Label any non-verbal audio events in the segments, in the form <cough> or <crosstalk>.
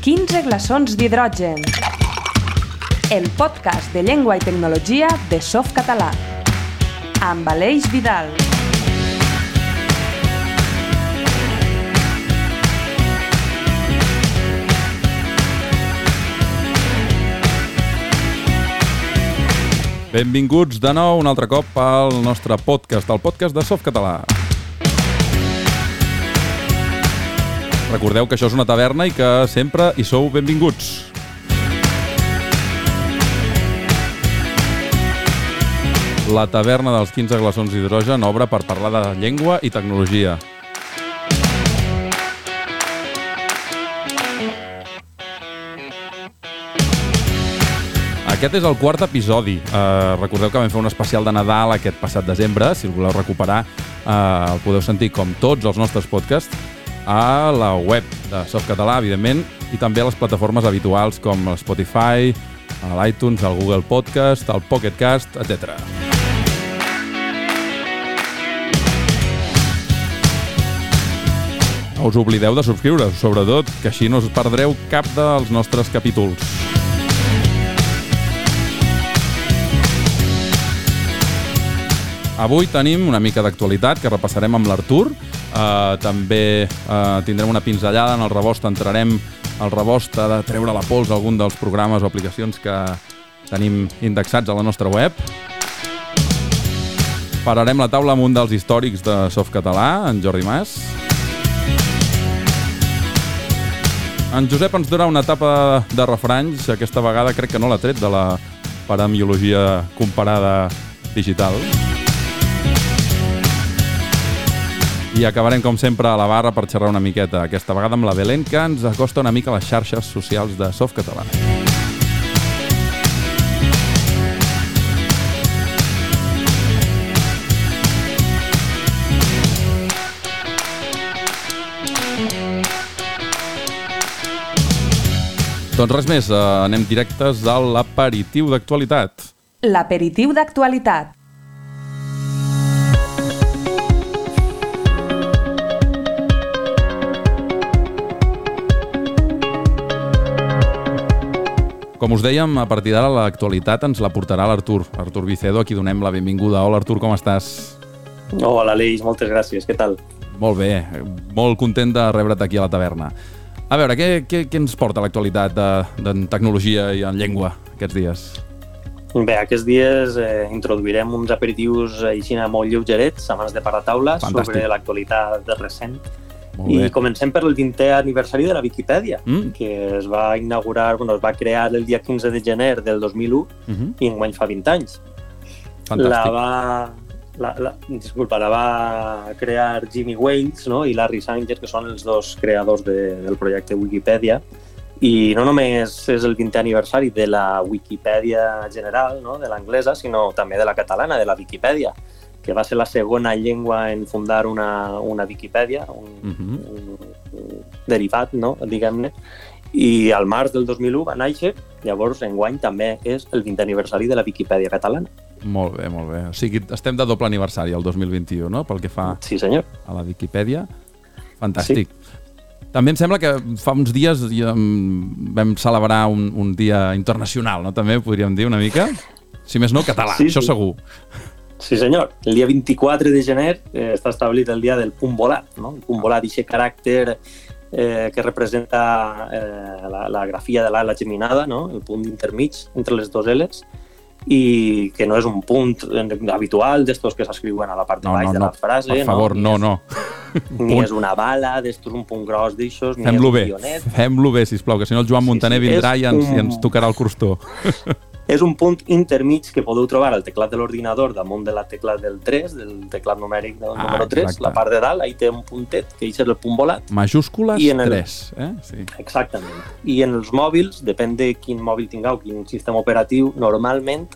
15 glaçons d'hidrogen. El podcast de llengua i tecnologia de Softcatalà. Amb Aleix Vidal. Benvinguts de nou un altre cop al nostre podcast, el podcast de Softcatalà. Recordeu que això és una taverna i que sempre hi sou benvinguts. La taverna dels 15 glaçons d'hidrogen obre per parlar de llengua i tecnologia. Aquest és el quart episodi. Uh, recordeu que vam fer un especial de Nadal aquest passat desembre. Si el voleu recuperar, uh, el podeu sentir com tots els nostres podcasts a la web de Softcatalà, evidentment, i també a les plataformes habituals com Spotify, l'iTunes, el Google Podcast, el Pocket Cast, etc. No us oblideu de subscriure sobretot, que així no us perdreu cap dels nostres capítols. Avui tenim una mica d'actualitat que repassarem amb l'Artur. Uh, també uh, tindrem una pinzellada en el rebost, entrarem al rebost de treure la pols a algun dels programes o aplicacions que tenim indexats a la nostra web. Pararem la taula amb un dels històrics de Softcatalà, en Jordi Mas. En Josep ens donarà una etapa de refranys, aquesta vegada crec que no l'ha tret de la paramiologia comparada digital. I acabarem, com sempre, a la barra per xerrar una miqueta, aquesta vegada amb la Belén, que ens acosta una mica a les xarxes socials de Softcatalà. Doncs res més, eh, anem directes a l'aperitiu d'actualitat. L'aperitiu d'actualitat. Com us dèiem, a partir d'ara l'actualitat ens la portarà l'Artur. Artur Vicedo, a qui donem la benvinguda. Hola, Artur, com estàs? Hola, Aleix, moltes gràcies. Què tal? Molt bé, molt content de rebre't aquí a la taverna. A veure, què, què, què ens porta l'actualitat de, de tecnologia i en llengua aquests dies? Bé, aquests dies eh, introduirem uns aperitius així molt lleugerets abans de parar taula Fantàstic. sobre l'actualitat recent. I comencem per el 20è aniversari de la Viquipèdia, Mm. que es va inaugurar, bueno, es va crear el dia 15 de gener del 2001 Uh -huh. i enguany fa 20 anys. Fantàstic. La va, la, la, disculpa, la va crear Jimmy Wales no? i Larry Sanger, que són els dos creadors de, del projecte Wikipedia. I no només és el 20è aniversari de la Wikipedia general, no? de l'anglesa, sinó també de la catalana, de la Viquipèdia, que va ser la segona llengua en fundar una, una Viquipèdia, un, Uh -huh. un, un derivat, no? diguem-ne, i al març del 2001 va néixer, llavors enguany també és el 20è aniversari de la Viquipèdia catalana. Molt bé, molt bé. O sigui, estem de doble aniversari, el 2021, no?, pel que fa Sí, senyor. a la Viquipèdia. Fantàstic. També em sembla que fa uns dies vam celebrar un, un dia internacional, no? També podríem dir una mica. Si més no, català, Sí, això sí. segur. Sí, senyor. El dia 24 de gener eh, està establit el dia del punt volat, no? El punt volat, aquest caràcter eh, que representa eh, la, la grafia de l'ala geminada, no? el punt intermig entre les dues L's, i que no és un punt eh, habitual d'estos que s'escriuen a la part de No, baix no, de no, la frase. per favor, no, Ni no. és, Ni és una bala, d'estos un punt gros d'aixos, ni és Fem-lo un bé, fem-lo bé, sisplau, que si no el Joan Sí, Montaner sí, vindrà i ens, i un- ens tocarà el crostó. <laughs> És un punt intermig que podeu trobar al teclat de l'ordinador damunt de la tecla del 3, del teclat numèric del Ah, número 3, exacte. la part de dalt, ahí té un puntet, que és el punt volat. Majúscules I en el- 3, eh? Sí. Exactament. I en els mòbils, depèn de quin mòbil tingueu, quin sistema operatiu, normalment,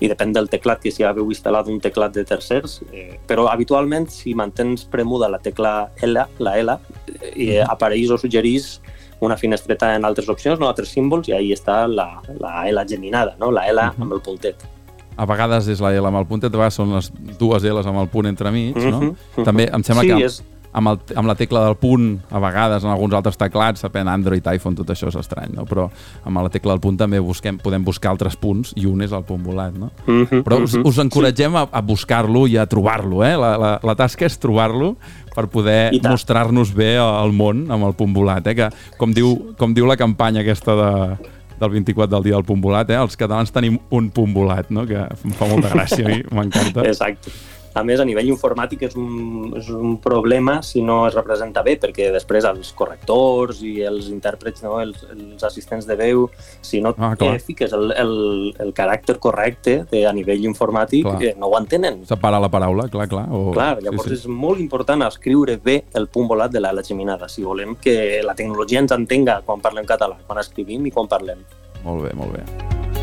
i depèn del teclat, que si haveu instal·lat un teclat de tercers, eh, però habitualment, si mantens premuda la tecla L, la L, eh, apareix o suggerís una finestreta en altres opcions, no altres símbols, i ahí està la, la L geminada, no? la L Mhm. amb el puntet. A vegades és la L amb el puntet, a vegades són les dues L's amb el punt entremig, no? Mhm, mhm. També em sembla sí, que és, amb, el, amb la tecla del punt, a vegades en alguns altres teclats, depèn Android, iPhone, tot això és estrany, no? però amb la tecla del punt també busquem, podem buscar altres punts i un és el punt volat. No? Mm -hmm, Però us, us encoratgem a, a buscar-lo i a trobar-lo. Eh? La, la, la tasca és trobar-lo per poder I mostrar-nos bé al món amb el punt volat. Eh? Que, com, diu, com diu la campanya aquesta de, del 24 del dia del punt volat, eh? els catalans tenim un punt volat, no? que em fa molta gràcia a mi, m'encanta. <laughs> Exacte. A més, a nivell informàtic és un, és un problema si no es representa bé, perquè després els correctors i els intèrprets, no, els, els assistents de veu, si no Ah, clar. eh, fiques el, el, el caràcter correcte de, a nivell informàtic, Clar. eh, no ho entenen. Separa la paraula, clar, clar. O... Clar, llavors sí, sí. és molt important escriure bé el punt volat de la geminada, si volem que la tecnologia ens entenga quan parlem català, quan escrivim i quan parlem. Molt bé, molt bé.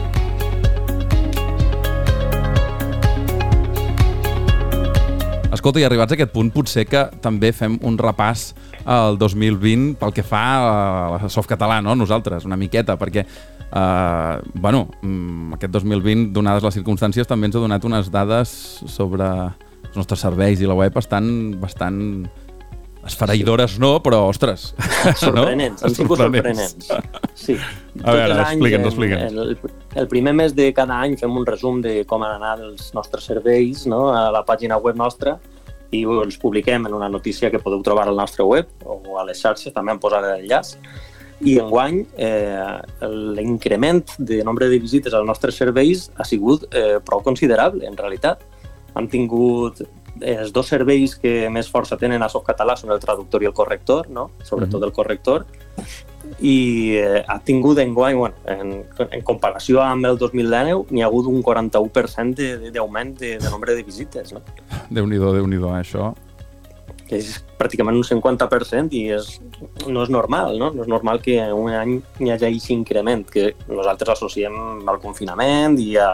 Escolta, i arribats a aquest punt, potser que també fem un repàs al 2020 pel que fa a la softcatalà, no? Nosaltres, una miqueta, perquè eh, bueno, mm, aquest 2020, donades les circumstàncies, també ens ha donat unes dades sobre els nostres serveis i la web bastant, bastant esfereïdores no, però, ostres... Sorprenents, no? han sigut sorprenents. Sí. A veure, explica'ns, explica'ns. El, el primer mes de cada any fem un resum de com han anat els nostres serveis no? a la pàgina web nostra i els publiquem en una notícia que podeu trobar al nostre web o a les xarxes, també en posaré l'enllaç. I enguany eh, l'increment de nombre de visites als nostres serveis ha sigut eh, prou considerable, en realitat. Han tingut els dos serveis que més força tenen a Softcatalà són el traductor i el corrector, no? sobretot el corrector, i eh, ha tingut enguany, bueno, en, en comparació amb el 2019, n'hi ha hagut un 41% de- de- d'augment de, de, nombre de visites, no? Déu-n'hi-do, déu nhi déu això. Que és pràcticament un 50% i és, no és normal, no? No és normal que un any hi hagi aquest increment que nosaltres associem al confinament i a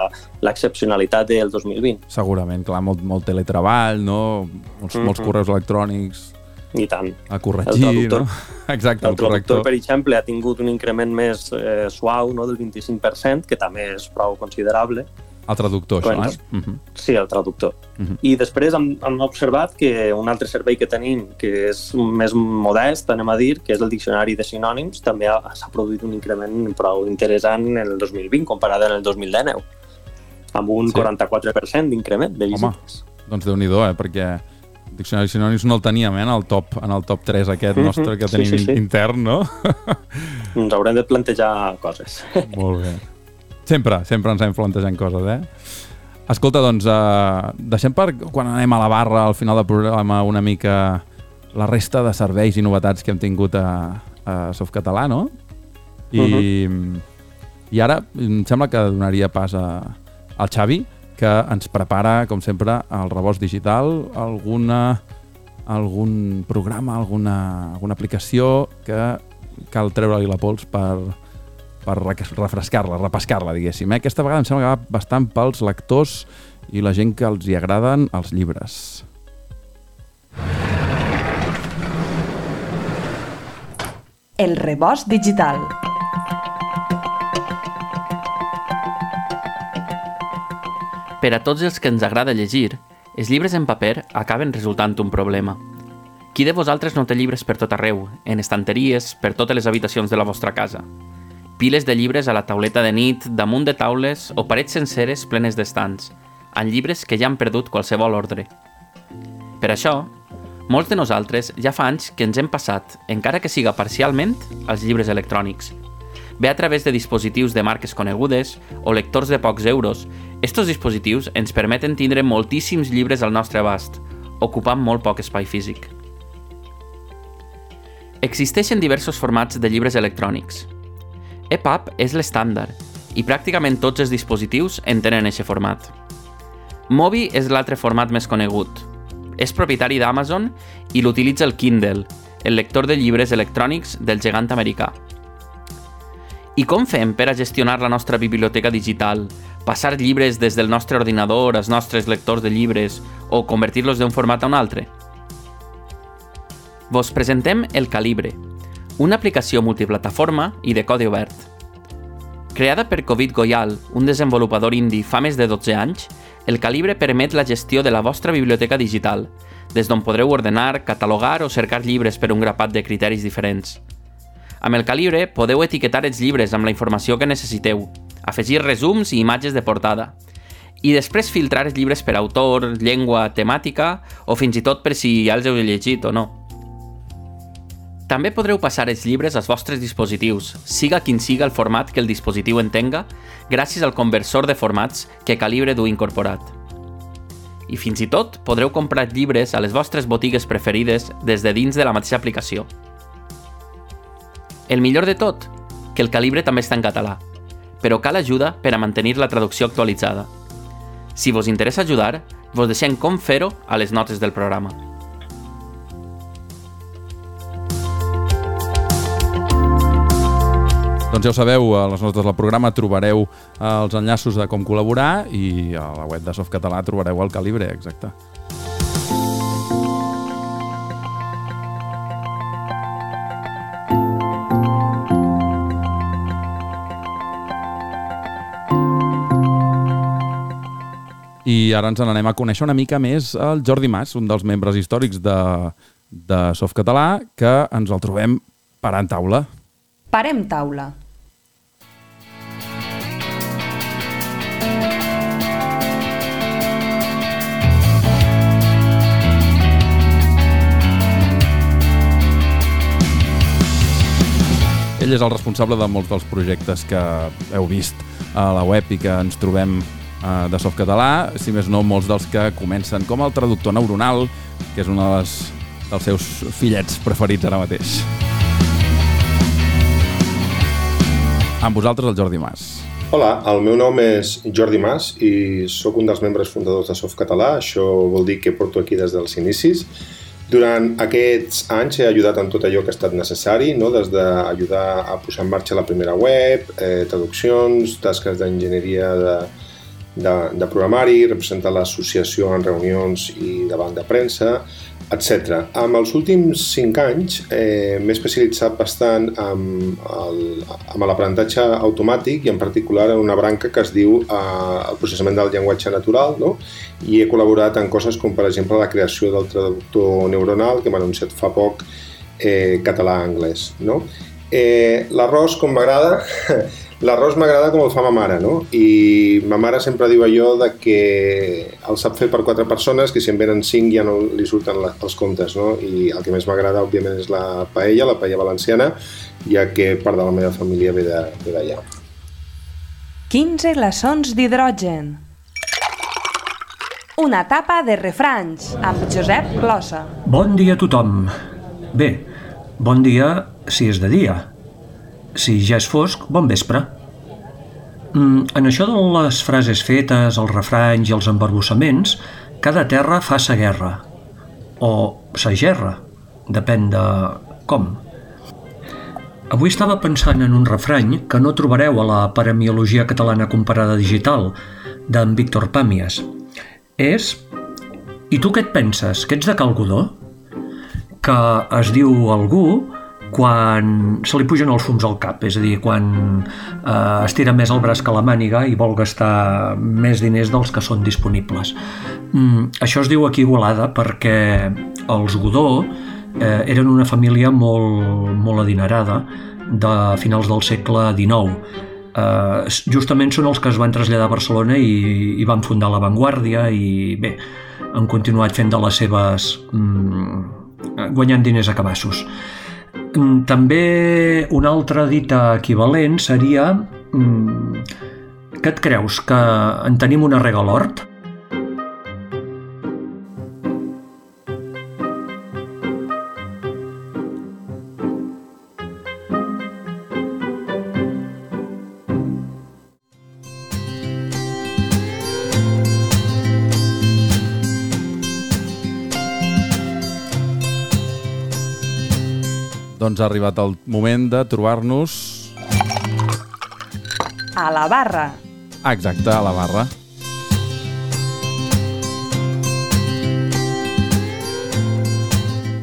l'excepcionalitat del 2020. Segurament, clar, molt, molt teletreball, no? Molts, Mhm. molts correus electrònics I tant. a corregir, El no? <laughs> Exacte, El el, traductor, corrector. per exemple, ha tingut un increment més eh, suau, no?, del 25%, que també és prou considerable. El traductor, això, Bueno, eh? Uh -huh. Sí, el traductor. Mhm. I després hem, hem observat que un altre servei que tenim, que és més modest, anem a dir, que és el diccionari de sinònims, també ha- s'ha produït un increment prou interessant en el 2020 comparat amb el 2019, amb un Sí. sí. 44% d'increment de Home. visites. Doncs déu nhi eh? Perquè el Diccionari de Sinònims no el teníem, eh? En el top, en el top 3 aquest Mhm. nostre que Sí, tenim sí, sí. intern, no? Ens haurem de plantejar coses. Molt bé. Sempre, sempre ens hem plantejant coses, eh? Escolta, doncs, eh, deixem per quan anem a la barra al final del programa una mica la resta de serveis i novetats que hem tingut a, a Softcatalà, no? I, I ara em sembla que donaria pas a, al Xavi, que ens prepara, com sempre, el rebost digital, alguna, algun programa, alguna, alguna aplicació que cal treure-li la pols per, per re- refrescar-la, repescar-la, diguéssim. Eh? Aquesta vegada em sembla que va bastant pels lectors i la gent que els hi agraden els llibres. El rebost digital. Per a tots els que ens agrada llegir, els llibres en paper acaben resultant un problema. Qui de vosaltres no té llibres per tot arreu, en estanteries, per totes les habitacions de la vostra casa? Piles de llibres a la tauleta de nit, damunt de taules o parets senceres plenes d'estants, amb llibres que ja han perdut qualsevol ordre. Per això, molts de nosaltres ja fa anys que ens hem passat, encara que siga parcialment, als llibres electrònics. Bé a través de dispositius de marques conegudes o lectors de pocs euros, estos dispositius ens permeten tindre moltíssims llibres al nostre abast, ocupant molt poc espai físic. Existeixen diversos formats de llibres electrònics. EPUB és l'estàndard i pràcticament tots els dispositius en tenen aquest format. Mobi és l'altre format més conegut. És propietari d'Amazon i l'utilitza el Kindle, el lector de llibres electrònics del gegant americà. I com fem per a gestionar la nostra biblioteca digital, passar llibres des del nostre ordinador als nostres lectors de llibres o convertir-los d'un format a un altre? Vos presentem el Calibre, una aplicació multiplataforma i de codi obert. Creada per Covid Goyal, un desenvolupador indie fa més de 12 anys, el Calibre permet la gestió de la vostra biblioteca digital, des d'on podreu ordenar, catalogar o cercar llibres per un grapat de criteris diferents. Amb el calibre podeu etiquetar els llibres amb la informació que necessiteu, afegir resums i imatges de portada, i després filtrar els llibres per autor, llengua, temàtica o fins i tot per si ja els heu llegit o no. També podreu passar els llibres als vostres dispositius, siga quin siga el format que el dispositiu entenga, gràcies al conversor de formats que Calibre du incorporat. I fins i tot podreu comprar llibres a les vostres botigues preferides des de dins de la mateixa aplicació. El millor de tot, que el Calibre també està en català, però cal ajuda per a mantenir la traducció actualitzada. Si vos interessa ajudar, vos deixem com fer-ho a les notes del programa. Doncs ja ho sabeu, a les notes del programa trobareu eh, els enllaços de com col·laborar i a la web de Softcatalà trobareu el calibre, exacte. I ara ens n'anem a conèixer una mica més el Jordi Mas, un dels membres històrics de, de Softcatalà, que ens el trobem parant taula. Parem taula. És el responsable de molts dels projectes que heu vist a la web i que ens trobem eh, de Softcatalà, si més no molts dels que comencen com el traductor neuronal, que és un dels, dels seus fillets preferits ara mateix. Amb vosaltres el Jordi Mas. Hola, el meu nom és Jordi Mas i sóc un dels membres fundadors de Softcatalà. Això vol dir que porto aquí des dels inicis. Durant aquests anys he ajudat en tot allò que ha estat necessari, no? des d'ajudar a posar en marxa la primera web, eh, traduccions, tasques d'enginyeria de, de, de programari, representar l'associació en reunions i davant de premsa, etc. Amb els últims cinc anys eh, m'he especialitzat bastant amb el, amb l'aprenentatge automàtic i en particular en una branca que es diu eh, el processament del llenguatge natural no? i he col·laborat en coses com per exemple la creació del traductor neuronal que m'ha anunciat fa poc eh, català-anglès. No? Eh, L'arròs, com m'agrada, <laughs> L'arròs m'agrada com el fa ma mare, no? I ma mare sempre diu allò de que el sap fer per quatre persones, que si en venen cinc ja no li surten la, els comptes, no? I el que més m'agrada, òbviament, és la paella, la paella valenciana, ja que part de la meva família ve d'allà. 15 glaçons d'hidrogen. Una tapa de refranys amb Josep Glossa. Bon dia a tothom. Bé, bon dia si és de dia. Si ja és fosc, bon vespre. Mm, en això de les frases fetes, els refranys i els embarbussaments, cada terra fa sa guerra. O sa gerra, depèn de com. Avui estava pensant en un refrany que no trobareu a la Paramiologia Catalana Comparada Digital, d'en Víctor Pàmies. És... I tu què et penses? Que ets de Calgodó? Que es diu algú quan se li pugen els fums al cap, és a dir, quan eh, estira més el braç que la màniga i vol gastar més diners dels que són disponibles. Mm, això es diu aquí Igualada perquè els Godó eh, eren una família molt, molt adinerada de finals del segle XIX. Eh, justament són els que es van traslladar a Barcelona i, i van fundar La Vanguardia i bé, han continuat fent de les seves... Mm, guanyant diners a cabassos. Mm, També una altra dita equivalent seria mm, que et creus que en tenim una rega l'hort? Doncs ha arribat el moment de trobar-nos... A la barra. Exacte, a la barra.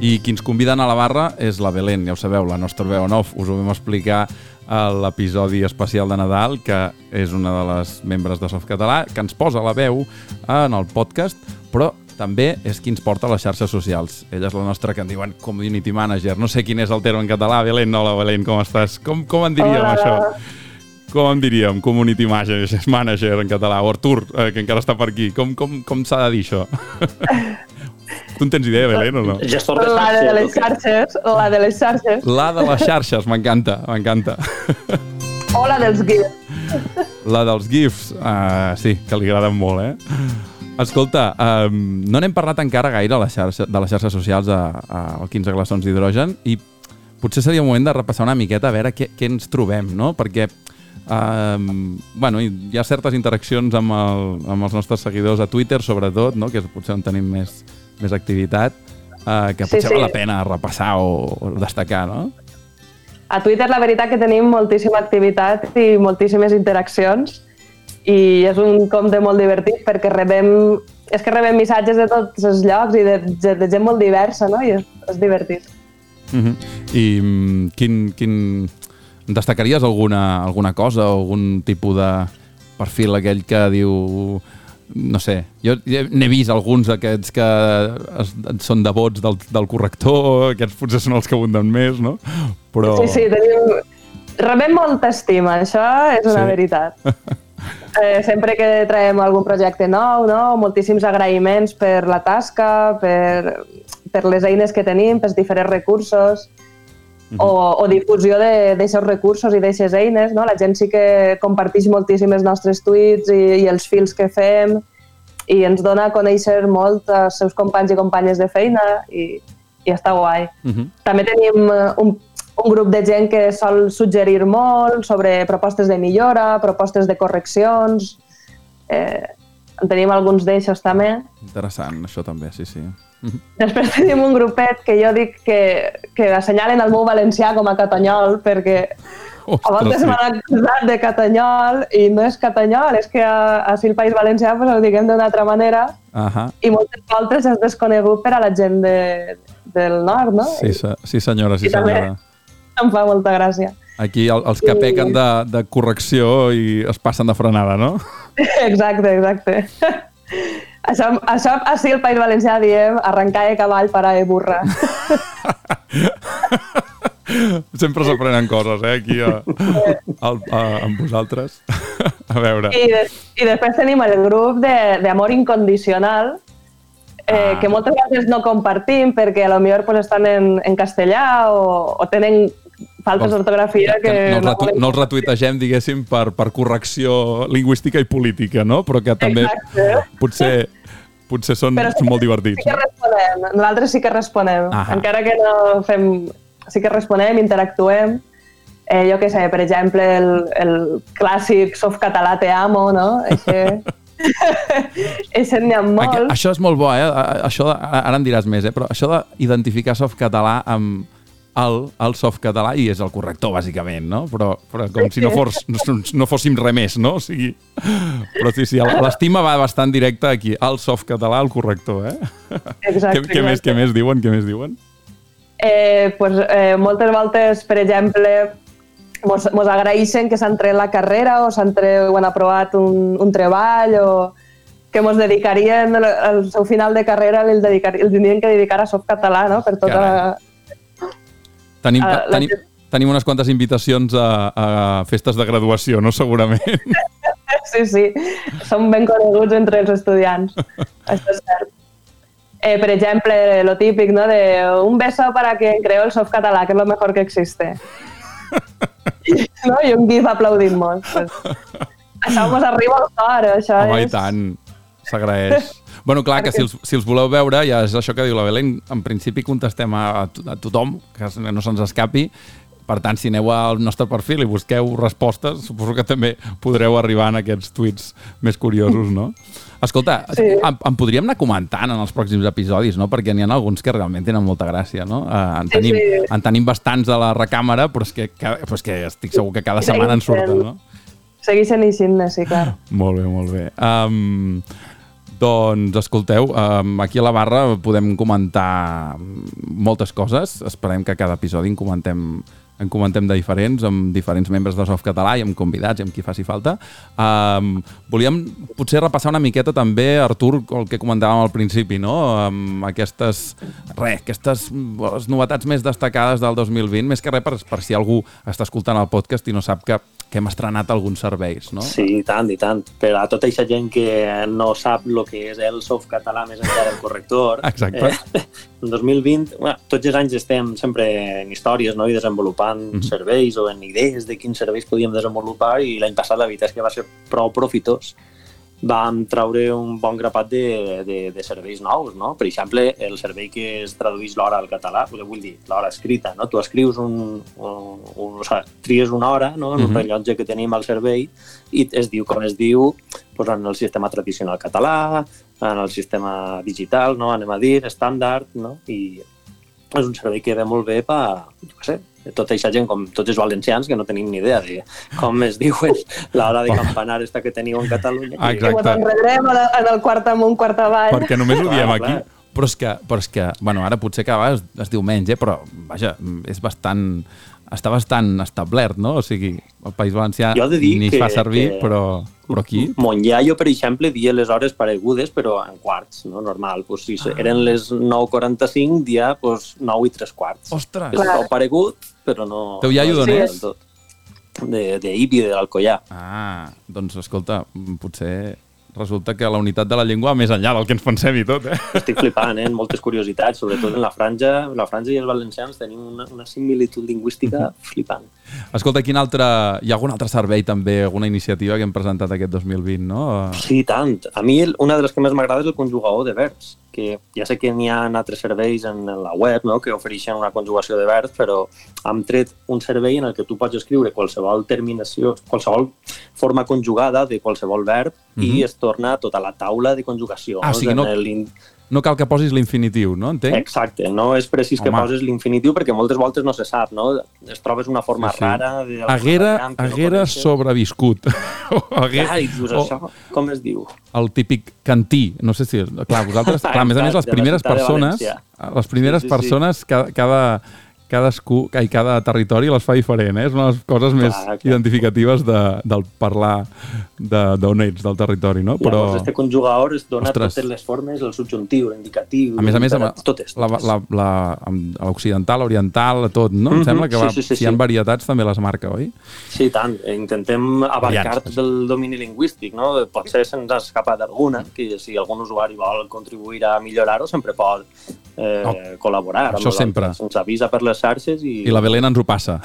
I qui ens conviden a la barra és la Belén, ja ho sabeu, la nostra veu en off. Us ho vam explicar a l'episodi especial de Nadal, que és una de les membres de Softcatalà, que ens posa la veu en el podcast, però també és qui ens porta a les xarxes socials. Ella és la nostra que en diuen community manager. No sé quin és el terme en català. Belén, hola Belén, com estàs? Com, com en diríem Hola. això? Com en diríem? Community manager, <laughs> manager en català. O Artur, eh, que encara està per aquí. Com, com, com s'ha de dir això? <laughs> tu en tens idea, Belén, o no? Gestor de La de les xarxes. xarxes, la de les xarxes, La de les xarxes, m'encanta, m'encanta. o la dels guies. La dels GIFs, uh, sí, que li agraden molt, eh? Escolta, um, no n'hem parlat encara gaire a la xarxa, de les xarxes socials al 15 glaçons d'hidrogen i potser seria el moment de repassar una miqueta a veure què, què ens trobem, no? Perquè um, bueno, hi ha certes interaccions amb, el, amb els nostres seguidors a Twitter, sobretot, no? que és potser on tenim més, més activitat, uh, que Sí, potser sí. val la pena repassar o, o destacar, no? A Twitter la veritat que tenim moltíssima activitat i moltíssimes interaccions i és un compte molt divertit perquè rebem, és que rebem missatges de tots els llocs i de, de, de gent molt diversa, no? I és, és divertit. Uh -huh. I mm, quin, quin... destacaries alguna, alguna cosa algun tipus de perfil aquell que diu no sé, jo n'he vist alguns d'aquests que es, són devots del, del corrector, aquests potser són els que abunden més, no? Però... Sí, sí, tenim... Rebem molta estima, això és una Sí. veritat. <laughs> Eh, sempre que traiem algun projecte nou, no? moltíssims agraïments per la tasca, per, per les eines que tenim, pels diferents recursos, o, o difusió d'aixòs recursos i d'aixes eines. No? La gent sí que comparteix moltíssim els nostres tuits i, i els fils que fem i ens dona a conèixer molt els seus companys i companyes de feina i, i està guai. Uh -huh. També tenim eh, un, un grup de gent que sol suggerir molt sobre propostes de millora, propostes de correccions. Eh, en tenim alguns d'eixos també. Interessant, això també, sí, sí. Després tenim un grupet que jo dic que, que assenyalen el meu valencià com a catanyol perquè a voltes sí. m'han acusat de catanyol i no és catanyol, és que a, a si el País Valencià pues, ho diguem d'una altra manera Uh -huh. i moltes voltes és desconegut per a la gent de, del nord, no? Sí, se, sí, senyora, sí, I també- senyora. Em fa molta gràcia. Aquí el, els que pequen de, de correcció i es passen de frenada, no? <laughs> Exacte, exacte. això, això així al País Valencià diem arrencar de cavall, parar de burra. <laughs> Sempre s'aprenen coses, eh, aquí a, a, a, amb vosaltres. <laughs> A veure. I, de, I després tenim el grup de- d'amor incondicional, eh, Ah. que moltes vegades no compartim perquè a lo millor pues, estan en, en castellà o, o tenen faltes d'ortografia que, que no, els retu no els retuitegem, diguéssim, per, per correcció lingüística i política, no? Però que també Exacte. potser, potser són, Però són molt divertits. Sí que responem, nosaltres sí que responem. Ahà. Encara que no fem... Sí que responem, interactuem. Eh, jo què sé, per exemple, el, el clàssic softcatalà te amo, no? Eixe... <laughs> Eixe n'hi ha molt. Això és molt bo, eh? Això de, ara en diràs més, eh? Però això d'identificar softcatalà amb el, el softcatalà i és el corrector, bàsicament, no? Però, però com si no, fos, no, no fóssim res més, no? O sigui... Però sí, sí, l'estima va bastant directa aquí. El softcatalà, el corrector, eh? Exacte, què, què, més, què més diuen? Què més diuen? Eh, pues, eh, moltes voltes, per exemple, mos, mos agraeixen que s'han tret la carrera o s'han tret o han aprovat un, un treball o que mos dedicarien el, el seu final de carrera el, dedicar, el tindrien que dedicar a softcatalà, no? Per tota... Ah, la tenim, gent- tenim unes quantes invitacions a, a festes de graduació, no? Segurament. <laughs> Sí, sí, som ben coneguts entre els estudiants. Això és cert. Eh, per exemple, lo típic, ¿no? De un beso para quien creó el softcatalà, que es lo mejor que existe. no? I un gif aplaudint-nos. Pues, això mos arriba al cor, això Home, i és... tant. S'agraeix. Bueno, clar, que si els, si els voleu veure, ja és això que diu la Belén, en principi contestem a, a, to- a tothom, que no se'ns escapi, per tant, si aneu al nostre perfil i busqueu respostes, suposo que també podreu arribar en aquests tuits més curiosos, no? Escolta, sí. <laughs> Sí. em, em podríem anar comentant en els pròxims episodis, no? Perquè n'hi ha alguns que realment tenen molta gràcia, no? Uh, en, Sí, tenim, sí. en tenim bastants a la recàmera, però és que, ca- però és que estic segur que cada setmana en surten, no? Segueixen eixint sí, clar. Molt bé, molt bé. Um, doncs, escolteu, aquí a la barra podem comentar moltes coses. Esperem que cada episodi en comentem en comentem de diferents, amb diferents membres de Soft Català i amb convidats i amb qui faci falta. Volíem potser repassar una miqueta també, Artur, el que comentàvem al principi, no? Amb aquestes, re, aquestes les novetats més destacades del 2020, més que res per, per si algú està escoltant el podcast i no sap que que hem estrenat alguns serveis, no? Sí, i tant, i tant. Per a tota aquesta gent que no sap el que és el soft català més enllà del corrector... <laughs> Exacte. Eh, <laughs> en 2020, bueno, tots els anys estem sempre en històries no? i desenvolupant mm -hmm. serveis o en idees de quins serveis podíem desenvolupar i l'any passat la veritat és que va ser prou profitós vam traure un bon grapat de, de, de serveis nous, no? Per exemple, el servei que es tradueix l'hora al català, vull dir, l'hora escrita, no? Tu escrius un, un, un o sigui, tries una hora no? en un uh mhm. -huh. rellotge que tenim al servei i es diu com es diu pues, en el sistema tradicional català, en el sistema digital, no? anem a dir, estàndard, no? i és un servei que ve molt bé per, jo què sé, tota aquesta gent, com tots els valencians, que no tenim ni idea de com es diuen <laughs> l'hora de campanar esta que teniu en Catalunya. Ah, exacte. Que enredrem en el quart amunt, quart avall. Perquè només ho diem aquí. Però és que, però és que, bueno, ara potser que a vegades es diu menys, eh? però, vaja, és bastant està bastant establert, no? O sigui, el País Valencià ni es fa servir, que, però, però aquí... Montllà, jo, per exemple, dia les hores paregudes, però en quarts, no? Normal. Pues, si ah. eren les 9.45, dia pues, 9 i 3 quarts. Ostres! És tot paregut, però no... Teu iaio no d'on és? De, de Ibi, de l'Alcoià. Ah, doncs escolta, potser resulta que la unitat de la llengua més enllà del que ens pensem i tot, eh? Estic flipant, eh? Moltes curiositats, sobretot en la franja. La franja i els valencians tenim una, una similitud lingüística <laughs> flipant. Escolta, quin altre... Hi ha algun altre servei també, alguna iniciativa que hem presentat aquest 2020, no? Sí, tant. A mi una de les que més m'agrada és el conjugador de verbs que ja sé que n'hi ha altres serveis en la web no? que ofereixen una conjugació de verbs, però hem tret un servei en el que tu pots escriure qualsevol terminació, qualsevol forma conjugada de qualsevol verb mm -hmm. i mhm. es torna tota la taula de conjugació. Ah, no? o sigui, no, no cal que posis l'infinitiu, no? Entenc? Exacte, no és precís Home. que poses l'infinitiu perquè moltes voltes no se sap, no? Es trobes una forma sí, sí. rara... De haguera haguera no sobreviscut. <laughs> o haguera, Ai, dius, o... això com es diu? El típic cantí, no sé si... Clar, vosaltres... <laughs> clar, a més a més, les primeres persones... Les primeres sí, sí, persones, cada, cada cadascú i cada territori les fa diferent, eh? És una de les coses clar, més clar. identificatives de, del parlar d'on de, ets, del territori, no? Però... Llavors, este conjugador es dona Ostres. totes les formes, el subjuntiu, l'indicatiu... A més a més, amb, totes, totes. l'occidental, l'oriental, tot, no? Mm -hmm. Em mhm. sembla que va, sí, sí, sí, si hi ha varietats també les marca, oi? Sí, tant. Intentem abarcar del domini lingüístic, no? Potser se'ns ha escapat alguna, que si algun usuari vol contribuir a millorar-ho, sempre pot eh, no. col·laborar. Això sempre. Ens avisa per les xarxes i... I la Belén ens ho passa.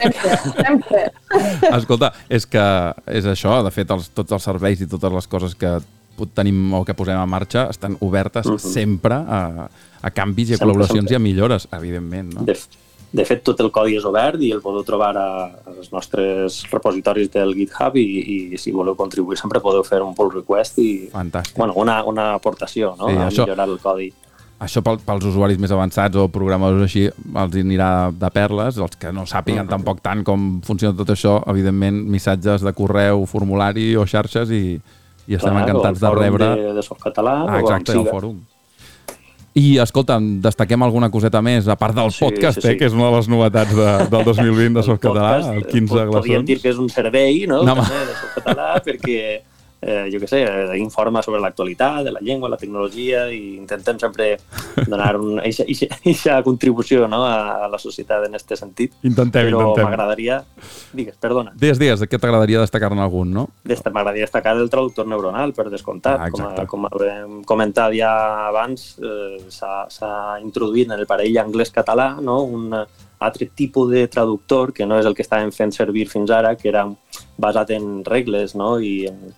Sempre, sempre. <laughs> Escolta, és que és això, de fet, els, tots els serveis i totes les coses que tenim o que posem en marxa estan obertes uh mhm. -huh. sempre a, a canvis i a col·laboracions sempre. i a millores, evidentment. No? De, de fet, tot el codi és obert i el podeu trobar a, als nostres repositoris del GitHub i, i si voleu contribuir sempre podeu fer un pull request i Fantàstic. bueno, una, una aportació no? sí, a això, millorar el codi. Això pel, pels usuaris més avançats o programadors així els anirà de perles, els que no sàpiguen mm tampoc tant com funciona tot això, evidentment missatges de correu, formulari o xarxes i, i estem Clar, encantats de rebre... De, de Softcatalà ah, exacte, el fòrum. I, escolta, destaquem alguna coseta més, a part del sí, podcast, sí, sí. Eh, que és una de les novetats de, del 2020 de Softcatalà, el 15 de glaçons. Podríem dir que és un servei, no?, no També, de Softcatalà, perquè eh, jo què sé, eh, informa sobre l'actualitat, de la llengua, la tecnologia i intentem sempre <laughs> donar una eixa contribució no, a, la societat en aquest sentit. Intentem, Però intentem. m'agradaria... Digues, perdona. Digues, digues, de què t'agradaria destacar-ne algun, no? M'agradaria destacar el traductor neuronal, per descomptat. Ah, com, a, com hem comentat ja abans, eh, s'ha introduït en el parell anglès-català no, un altre tipus de traductor que no és el que estàvem fent servir fins ara, que era basat en regles no? i en,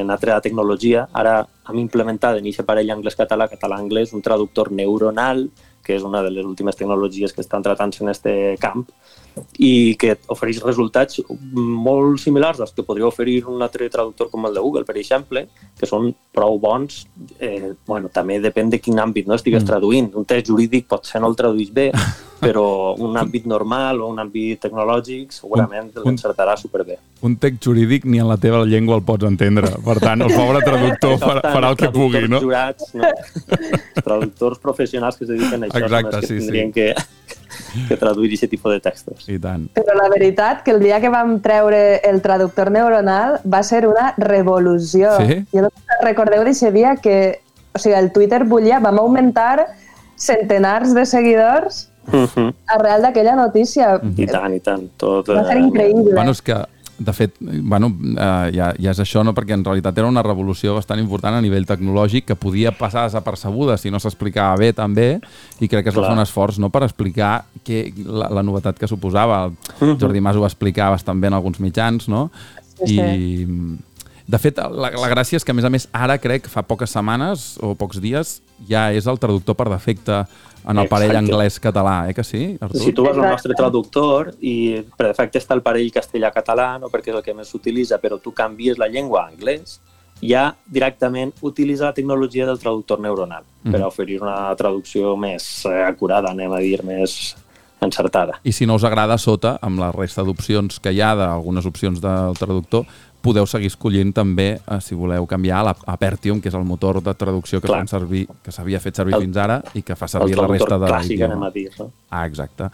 en altra tecnologia. Ara hem implementat en aquest parell anglès-català, català-anglès, un traductor neuronal, que és una de les últimes tecnologies que estan tratant-se en aquest camp, i que ofereix resultats molt similars als que podria oferir un altre traductor com el de Google, per exemple, que són prou bons. Eh, bueno, també depèn de quin àmbit no estigues mm. traduint. Un text jurídic potser no el traduís bé, <laughs> però un àmbit normal o un àmbit tecnològic segurament l'encertarà superbé. Un text jurídic ni en la teva llengua el pots entendre. Per tant, el pobre <laughs> traductor farà, farà el que pugui, no? Jurats, no? <laughs> traductors professionals que es dediquen a això Exacte, que sí, tindrien sí. que, que traduir aquest tipus de textos. I tant. Però la veritat que el dia que vam treure el traductor neuronal va ser una revolució. Sí? Jo no recordeu d'aquest dia que o sigui, el Twitter bullia, vam augmentar centenars de seguidors Uh -huh. arrel d'aquella notícia. I tant, i tant. Tot, Va ser increïble. Bueno, és que, de fet, bueno, eh, ja, ja és això, no? perquè en realitat era una revolució bastant important a nivell tecnològic que podia passar desapercebuda si no s'explicava bé també, i crec que es va fer un esforç no? per explicar que, la, la novetat que suposava. El Mhm. Jordi Mas ho va explicar bastant bé en alguns mitjans, no? Sí, I, de fet, la, la gràcia és que, a més a més, ara crec, fa poques setmanes o pocs dies, ja és el traductor per defecte en el parell anglès-català, eh que sí, Artur? Si tu vas al nostre traductor i per defecte està el parell castellà-català, no perquè és el que més s'utilitza, però tu canvies la llengua a anglès, ja directament utilitza la tecnologia del traductor neuronal per Mhm. oferir una traducció més eh, acurada, anem a dir, més encertada. I si no us agrada, sota, amb la resta d'opcions que hi ha, d'algunes opcions del traductor, podeu seguir escollint també, eh, si voleu canviar, a la Apertium, que és el motor de traducció que Clar. fan servir que s'havia fet servir El- fins ara i que fa servir la resta de l'idioma. a. No? Ah, exacte.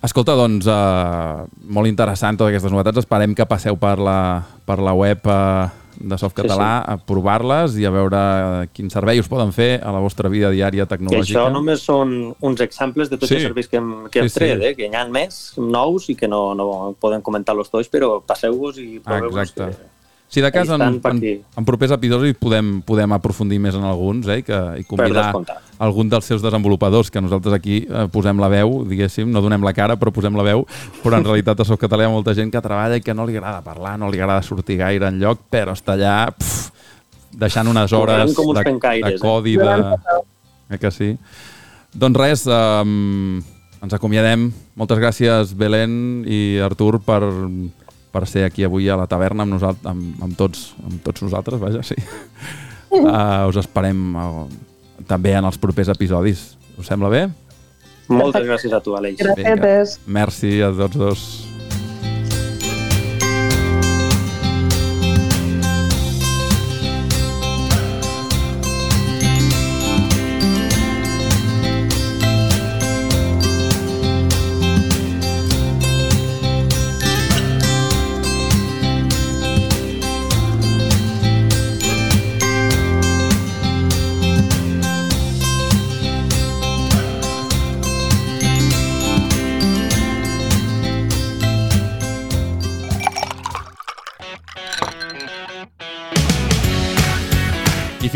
Escolta, doncs, eh, molt interessant totes aquestes novetats. Esperem que passeu per la, per la web eh, de Softcatalà a provar-les i a veure quin servei us poden fer a la vostra vida diària Que tecnològica. això només són uns exemples de tots Sí. els serveis que hem, que hem Sí, sí. tret, eh? que n'hi ha més nous i que no, no podem comentar-los tots, però passeu-vos i Ah, proveu-vos. exacte. que- Si de cas, en, en, en propers episodis podem, podem aprofundir més en alguns eh, i, que, i convidar algun dels seus desenvolupadors, que nosaltres aquí eh, posem la veu, diguéssim, no donem la cara, però posem la veu, però en realitat a Softcatalà hi ha molta gent que treballa i que no li agrada parlar, no li agrada sortir gaire en lloc, però està allà pff, deixant unes hores com de, de eh? codi, de... Eh que sí? Doncs res, um, ens acomiadem. Moltes gràcies, Belén i Artur, per, per ser aquí avui a la taverna amb, nosalt amb, amb, tots, amb tots nosaltres, vaja, sí. Uh, <laughs> us esperem uh, també en els propers episodis. Us sembla bé? Moltes gràcies a tu, Aleix. Gràcies. Merci a tots dos.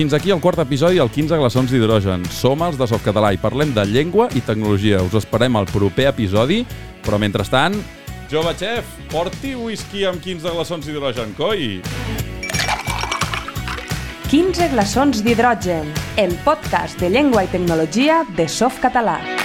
Fins aquí el quart episodi del 15 glaçons d'hidrogen. Som els de Softcatalà i parlem de llengua i tecnologia. Us esperem al proper episodi, però mentrestant... Jove xef, porti whisky amb 15 glaçons d'hidrogen, coi! 15 glaçons d'hidrogen, el podcast de llengua i tecnologia de Softcatalà.